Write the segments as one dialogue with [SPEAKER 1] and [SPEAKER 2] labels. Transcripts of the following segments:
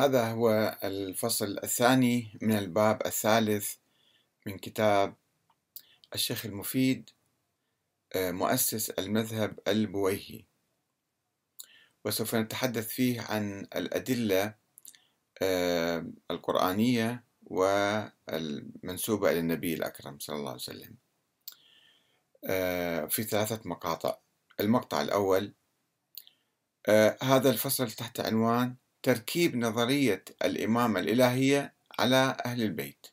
[SPEAKER 1] هذا هو الفصل الثاني من الباب الثالث من كتاب الشيخ المفيد آه، مؤسس المذهب البويهي. وسوف نتحدث فيه عن الأدلة آه، القرآنية والمنسوبة إلى النبي الأكرم صلى الله عليه وسلم. آه، في ثلاثة مقاطع. المقطع الأول هذا الفصل تحت عنوان تركيب نظرية الإمامة الإلهية على أهل البيت.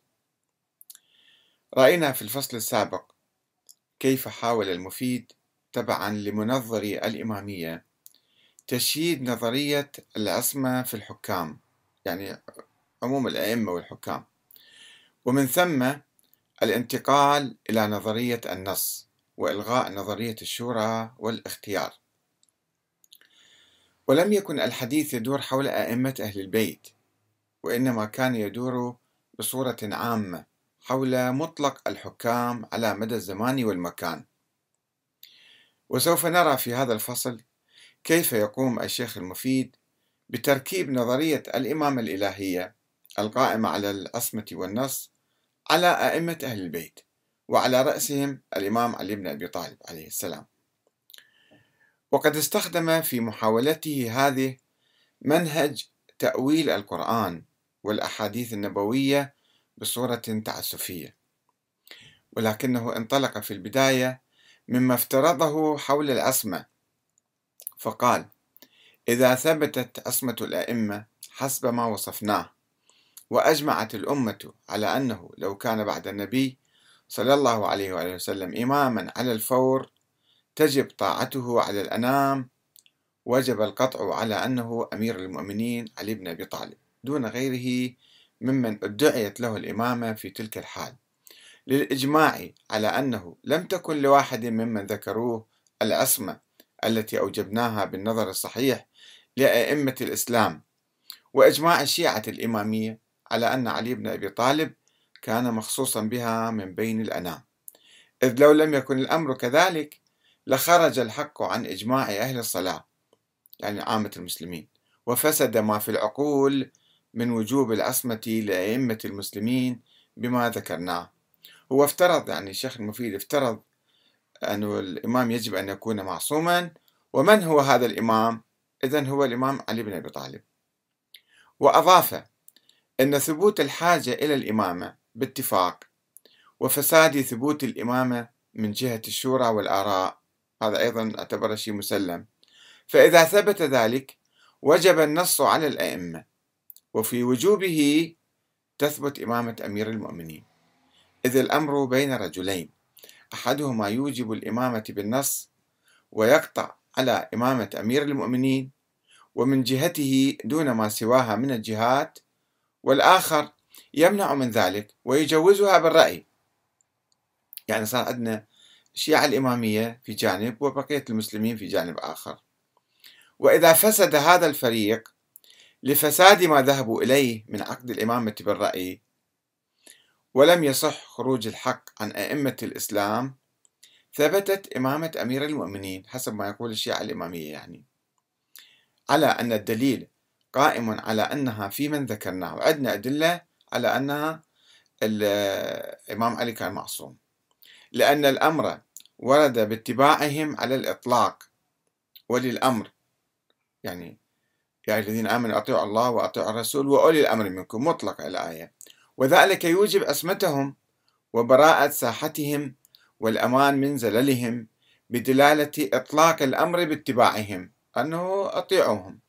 [SPEAKER 1] رأينا في الفصل السابق كيف حاول المفيد تبعا لمنظري الإمامية تشييد نظرية العصمة في الحكام يعني عموم الأئمة والحكام. ومن ثم الانتقال إلى نظرية النص وإلغاء نظرية الشورى والاختيار. ولم يكن الحديث يدور حول أئمة أهل البيت وإنما كان يدور بصورة عامة حول مطلق الحكام على مدى الزمان والمكان. وسوف نرى في هذا الفصل كيف يقوم الشيخ المفيد بتركيب نظرية الإمامة الإلهية القائمة على العصمة والنص على أئمة أهل البيت وعلى رأسهم الإمام علي بن أبي طالب عليه السلام. وقد استخدم في محاولته هذه منهج تأويل القرآن والأحاديث النبوية بصورة تعسفية ولكنه انطلق في البداية مما افترضه حول العصمة فقال إذا ثبتت عصمة الأئمة حسب ما وصفناه وأجمعت الأمة على أنه لو كان بعد النبي صلى الله عليه وآله وسلم إماما على الفور تجب طاعته على الأنام وجب القطع على أنه أمير المؤمنين علي بن أبي طالب دون غيره ممن ادعيت له الإمامة في تلك الحال. للإجماع على أنه لم تكن لواحد ممن ذكروه العصمة التي أوجبناها بالنظر الصحيح لأئمة الإسلام وإجماع الشيعة الإمامية على أن علي بن أبي طالب كان مخصوصا بها من بين الأنام. إذ لو لم يكن الأمر كذلك لخرج الحق عن إجماع أهل الصلاة يعني عامة المسلمين. وفسد ما في العقول من وجوب العصمة لأئمة المسلمين بما ذكرناه. هو افترض يعني الشيخ المفيد افترض أن الإمام يجب أن يكون معصوما. ومن هو هذا الإمام؟ إذن هو الإمام علي بن أبي طالب. وأضاف أن ثبوت الحاجة إلى الإمامة باتفاق وفساد ثبوت الإمامة من جهة الشورى والآراء هذا أيضا اعتبر شيء مسلم. فإذا ثبت ذلك وجب النص على الأئمة وفي وجوبه تثبت إمامة أمير المؤمنين. إذ الأمر بين رجلين أحدهما يوجب الإمامة بالنص ويقطع على إمامة أمير المؤمنين ومن جهته دون ما سواها من الجهات والآخر يمنع من ذلك ويجوزها بالرأي. يعني صار عندنا الشيعة الإمامية في جانب وبقية المسلمين في جانب آخر. وإذا فسد هذا الفريق لفساد ما ذهبوا إليه من عقد الإمامة بالرأي ولم يصح خروج الحق عن أئمة الإسلام ثبتت إمامة أمير المؤمنين حسب ما يقول الشيعة الإمامية يعني. على أن الدليل قائم على أنها في من ذكرناه وعندنا أدلة على أنها الإمام علي كان معصوم. لأن الأمر ورد باتباعهم على الإطلاق وللأمر. يعني يا الذين آمنوا أطيعوا الله وأطيعوا الرسول وأولي الأمر منكم. مطلق الآية. وذلك يوجب عصمتهم وبراءة ساحتهم والأمان من زللهم بدلالة إطلاق الأمر باتباعهم. أنه أطيعوهم.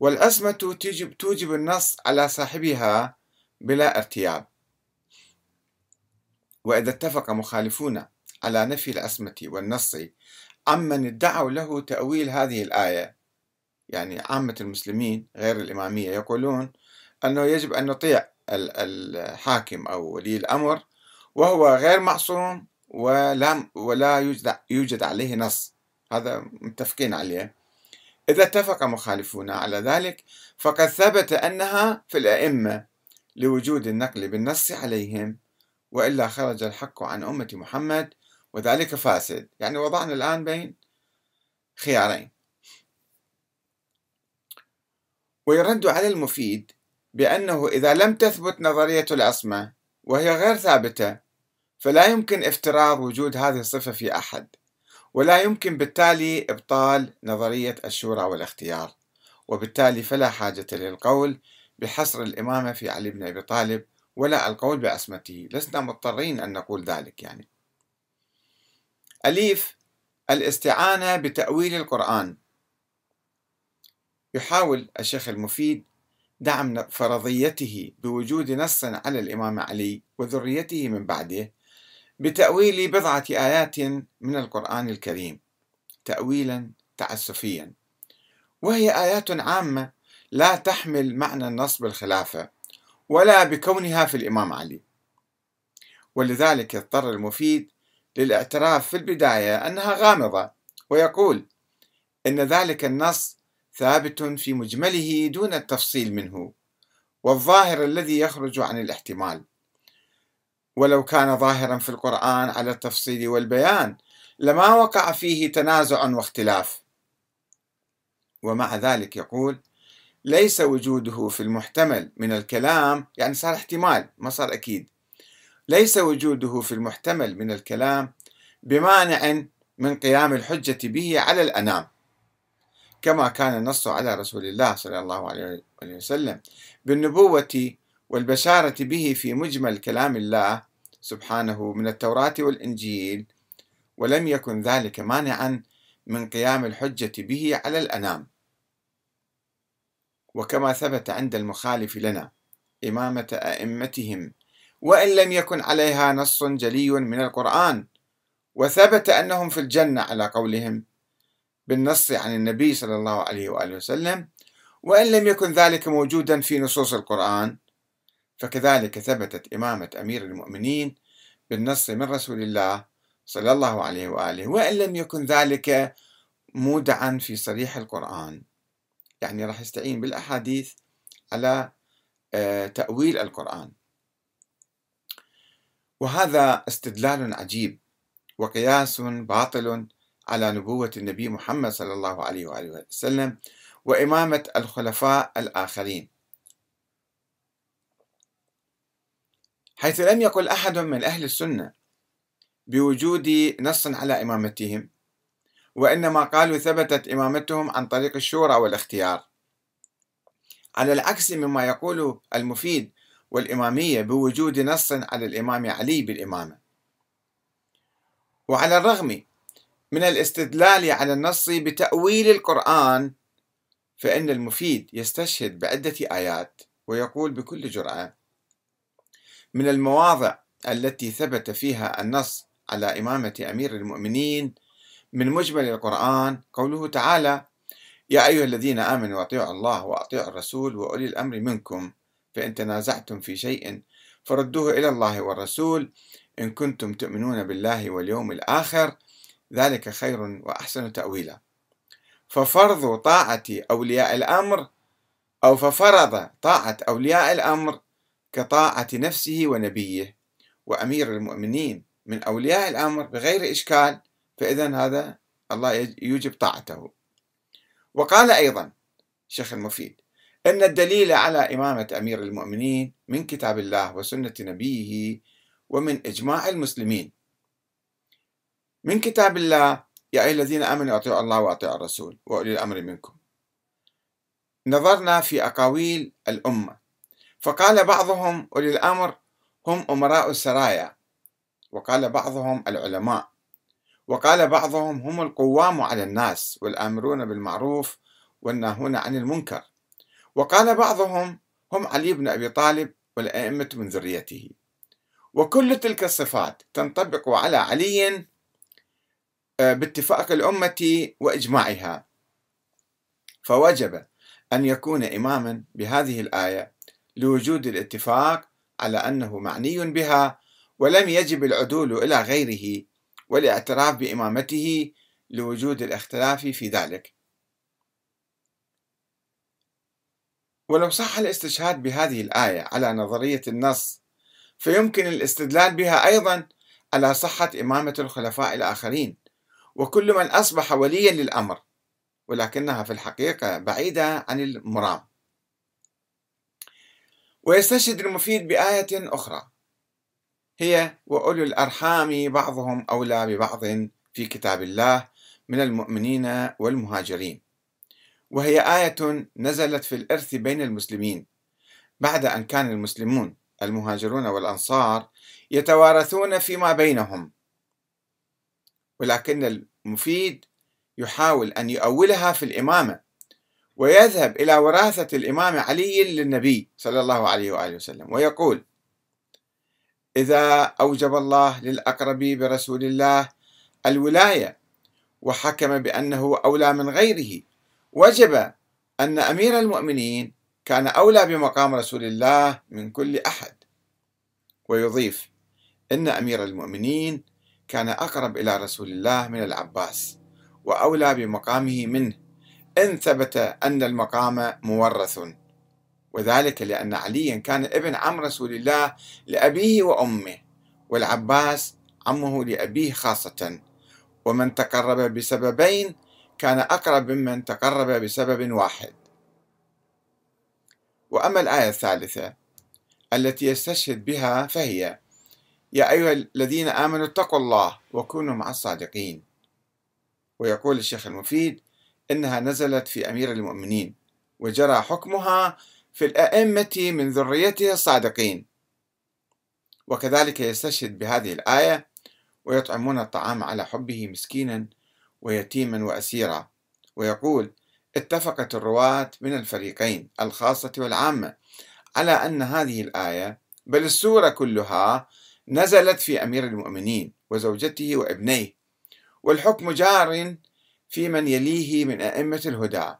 [SPEAKER 1] والعصمة توجب, توجب النص على صاحبها بلا ارتياب. وإذا اتفق مخالفون على نفي العصمة والنص. عمن ادعوا له تأويل هذه الآية يعني عامة المسلمين غير الإمامية يقولون أنه يجب أن نطيع الحاكم أو ولي الأمر وهو غير معصوم ولا ولا يوجد عليه نص. هذا متفقين عليه. إذا اتفق مخالفون على ذلك فقد ثبت أنها في الأئمة لوجود النقل بالنص عليهم وإلا خرج الحق عن أمة محمد وذلك فاسد. يعني وضعنا الآن بين خيارين. ويرد على المفيد بأنه إذا لم تثبت نظرية العصمة وهي غير ثابتة فلا يمكن افتراض وجود هذه الصفة في أحد ولا يمكن بالتالي إبطال نظرية الشورى والاختيار. وبالتالي فلا حاجة للقول بحصر الإمامة في علي بن أبي طالب ولا القول بعصمته. لسنا مضطرين أن نقول ذلك يعني. أليف الاستعانة بتأويل القرآن. يحاول الشيخ المفيد دعم فرضيته بوجود نص على الإمام علي وذريته من بعده بتأويل بضعة آيات من القرآن الكريم تأويلا تعسفيا. وهي آيات عامة لا تحمل معنى النص بالخلافة ولا بكونها في الإمام علي. ولذلك اضطر المفيد للاعتراف في البداية أنها غامضة ويقول إن ذلك النص ثابت في مجمله دون التفصيل منه والظاهر الذي يخرج عن الاحتمال. ولو كان ظاهرا في القرآن على التفصيل والبيان لما وقع فيه تنازع واختلاف. ومع ذلك يقول ليس وجوده في المحتمل من الكلام يعني صار احتمال ما صار أكيد. ليس وجوده في المحتمل من الكلام بمانع من قيام الحجة به على الأنام كما كان النص على رسول الله صلى الله عليه وسلم بالنبوة والبشارة به في مجمل كلام الله سبحانه من التوراة والإنجيل ولم يكن ذلك مانعا من قيام الحجة به على الأنام. وكما ثبت عند المخالف لنا إمامة أئمتهم وإن لم يكن عليها نص جلي من القرآن وثبت أنهم في الجنة على قولهم بالنص عن النبي صلى الله عليه وآله وسلم وإن لم يكن ذلك موجودا في نصوص القرآن. فكذلك ثبتت إمامة أمير المؤمنين بالنص من رسول الله صلى الله عليه وآله وإن لم يكن ذلك مودعا في صريح القرآن. يعني راح يستعين بالأحاديث على آه، تأويل القرآن. وهذا استدلال عجيب وقياس باطل على نبوة النبي محمد صلى الله عليه وآله وسلم وإمامة الخلفاء الآخرين. حيث لم يقل أحد من أهل السنة بوجود نص على إمامتهم وإنما قالوا ثبتت إمامتهم عن طريق الشورى والاختيار. على العكس مما يقول المفيد والإمامية بوجود نص على الإمام علي بالإمامة. وعلى الرغم من الاستدلال على النص بتأويل القرآن فإن المفيد يستشهد بعدة آيات ويقول بكل جرأة من المواضع التي ثبت فيها النص على إمامة أمير المؤمنين من مجمل القرآن قوله تعالى يا أيها الذين آمنوا أطيعوا الله وأطيعوا الرسول وأولي الأمر منكم فإن تنازعتم في شيء فردوه إلى الله والرسول. إن كنتم تؤمنون بالله واليوم الآخر ذلك خير وأحسن تأويلا. ففرض طاعة أولياء الأمر أو ففرض طاعة أولياء الأمر كطاعة نفسه ونبيه. وأمير المؤمنين من أولياء الأمر بغير إشكال فإذا هذا الله يوجب طاعته. وقال أيضا شيخ المفيد أن الدليل على إمامة أمير المؤمنين من كتاب الله وسنة نبيه ومن إجماع المسلمين. من كتاب الله يا أيها الذين آمنوا أطيعوا الله وأطيعوا الرسول وأولي الأمر منكم. نظرنا في أقاويل الأمة. فقال بعضهم أولي الأمر هم أمراء السرايا. وقال بعضهم العلماء. وقال بعضهم هم القوام على الناس والآمرون بالمعروف والناهون عن المنكر. وقال بعضهم هم علي بن أبي طالب والأئمة من ذريته. وكل تلك الصفات تنطبق على علي آه، باتفاق الأمة وإجماعها. فوجب أن يكون إماما بهذه الآية لوجود الاتفاق على أنه معني بها ولم يجب العدول إلى غيره والاعتراف بإمامته لوجود الاختلاف في ذلك. ولو صح الاستشهاد بهذه الآية على نظرية النص فيمكن الاستدلال بها أيضا على صحة إمامة الخلفاء الآخرين وكل من أصبح وليا للأمر ولكنها في الحقيقة بعيدة عن المرام. ويستشهد المفيد بآية أخرى هي وأولو الأرحام بعضهم أولى ببعض في كتاب الله من المؤمنين والمهاجرين. وهي آية نزلت في الإرث بين المسلمين بعد أن كان المسلمون المهاجرون والأنصار يتوارثون فيما بينهم. ولكن المفيد يحاول أن يؤولها في الإمامة ويذهب إلى وراثة الإمام علي للنبي صلى الله عليه وآله وسلم ويقول إذا أوجب الله للأقرب برسول الله الولاية وحكم بأنه أولى من غيره وجب أن أمير المؤمنين كان أولى بمقام رسول الله من كل أحد. ويضيف إن أمير المؤمنين كان أقرب إلى رسول الله من العباس وأولى بمقامه منه. إن ثبت أن المقام مورث وذلك لأن عليا كان ابن عم رسول الله لأبيه وأمه والعباس عمه لأبيه خاصة. ومن تقرب بسببين كان أقرب ممن تقرب بسبب واحد. وأما الآية الثالثة التي يستشهد بها فهي يا أيها الذين آمنوا اتقوا الله وكونوا مع الصادقين. ويقول الشيخ المفيد إنها نزلت في أمير المؤمنين وجرى حكمها في الأئمة من ذريته الصادقين. وكذلك يستشهد بهذه الآية ويطعمون الطعام على حبه مسكينا ويتيما وأسيرا. ويقول اتفقت الرواة من الفريقين الخاصة والعامة على أن هذه الآية بل السورة كلها نزلت في أمير المؤمنين وزوجته وابنيه والحكم جار في من يليه من أئمة الهدى.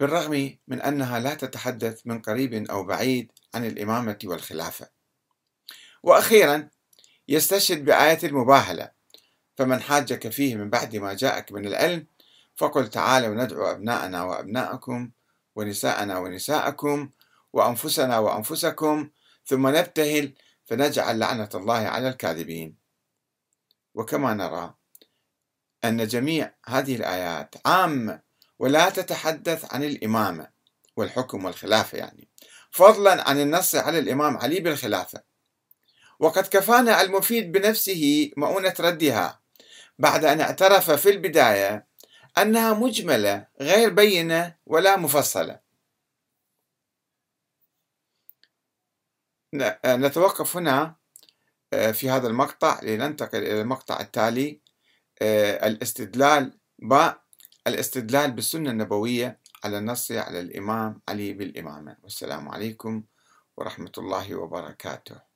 [SPEAKER 1] بالرغم من أنها لا تتحدث من قريب أو بعيد عن الإمامة والخلافة. وأخيرا يستشهد بآية المباهلة فمن حاجك فيه من بعد ما جاءك من العلم فقل تعالوا ندعو أبناءنا وأبناءكم ونساءنا ونساءكم وأنفسنا وأنفسكم ثم نبتهل فنجعل لعنة الله على الكاذبين. وكما نرى أن جميع هذه الآيات عامة ولا تتحدث عن الإمامة والحكم والخلافة يعني فضلا عن النص على الإمام علي بالخلافة. وقد كفانا المفيد بنفسه مؤونة ردها. بعد أن اعترف في البداية أنها مجملة غير بينة ولا مفصلة. نتوقف هنا آه، في هذا المقطع لننتقل إلى المقطع التالي آه، الاستدلال باء الاستدلال بالسنة النبوية على النص على الإمام علي بالإمامة. والسلام عليكم ورحمة الله وبركاته.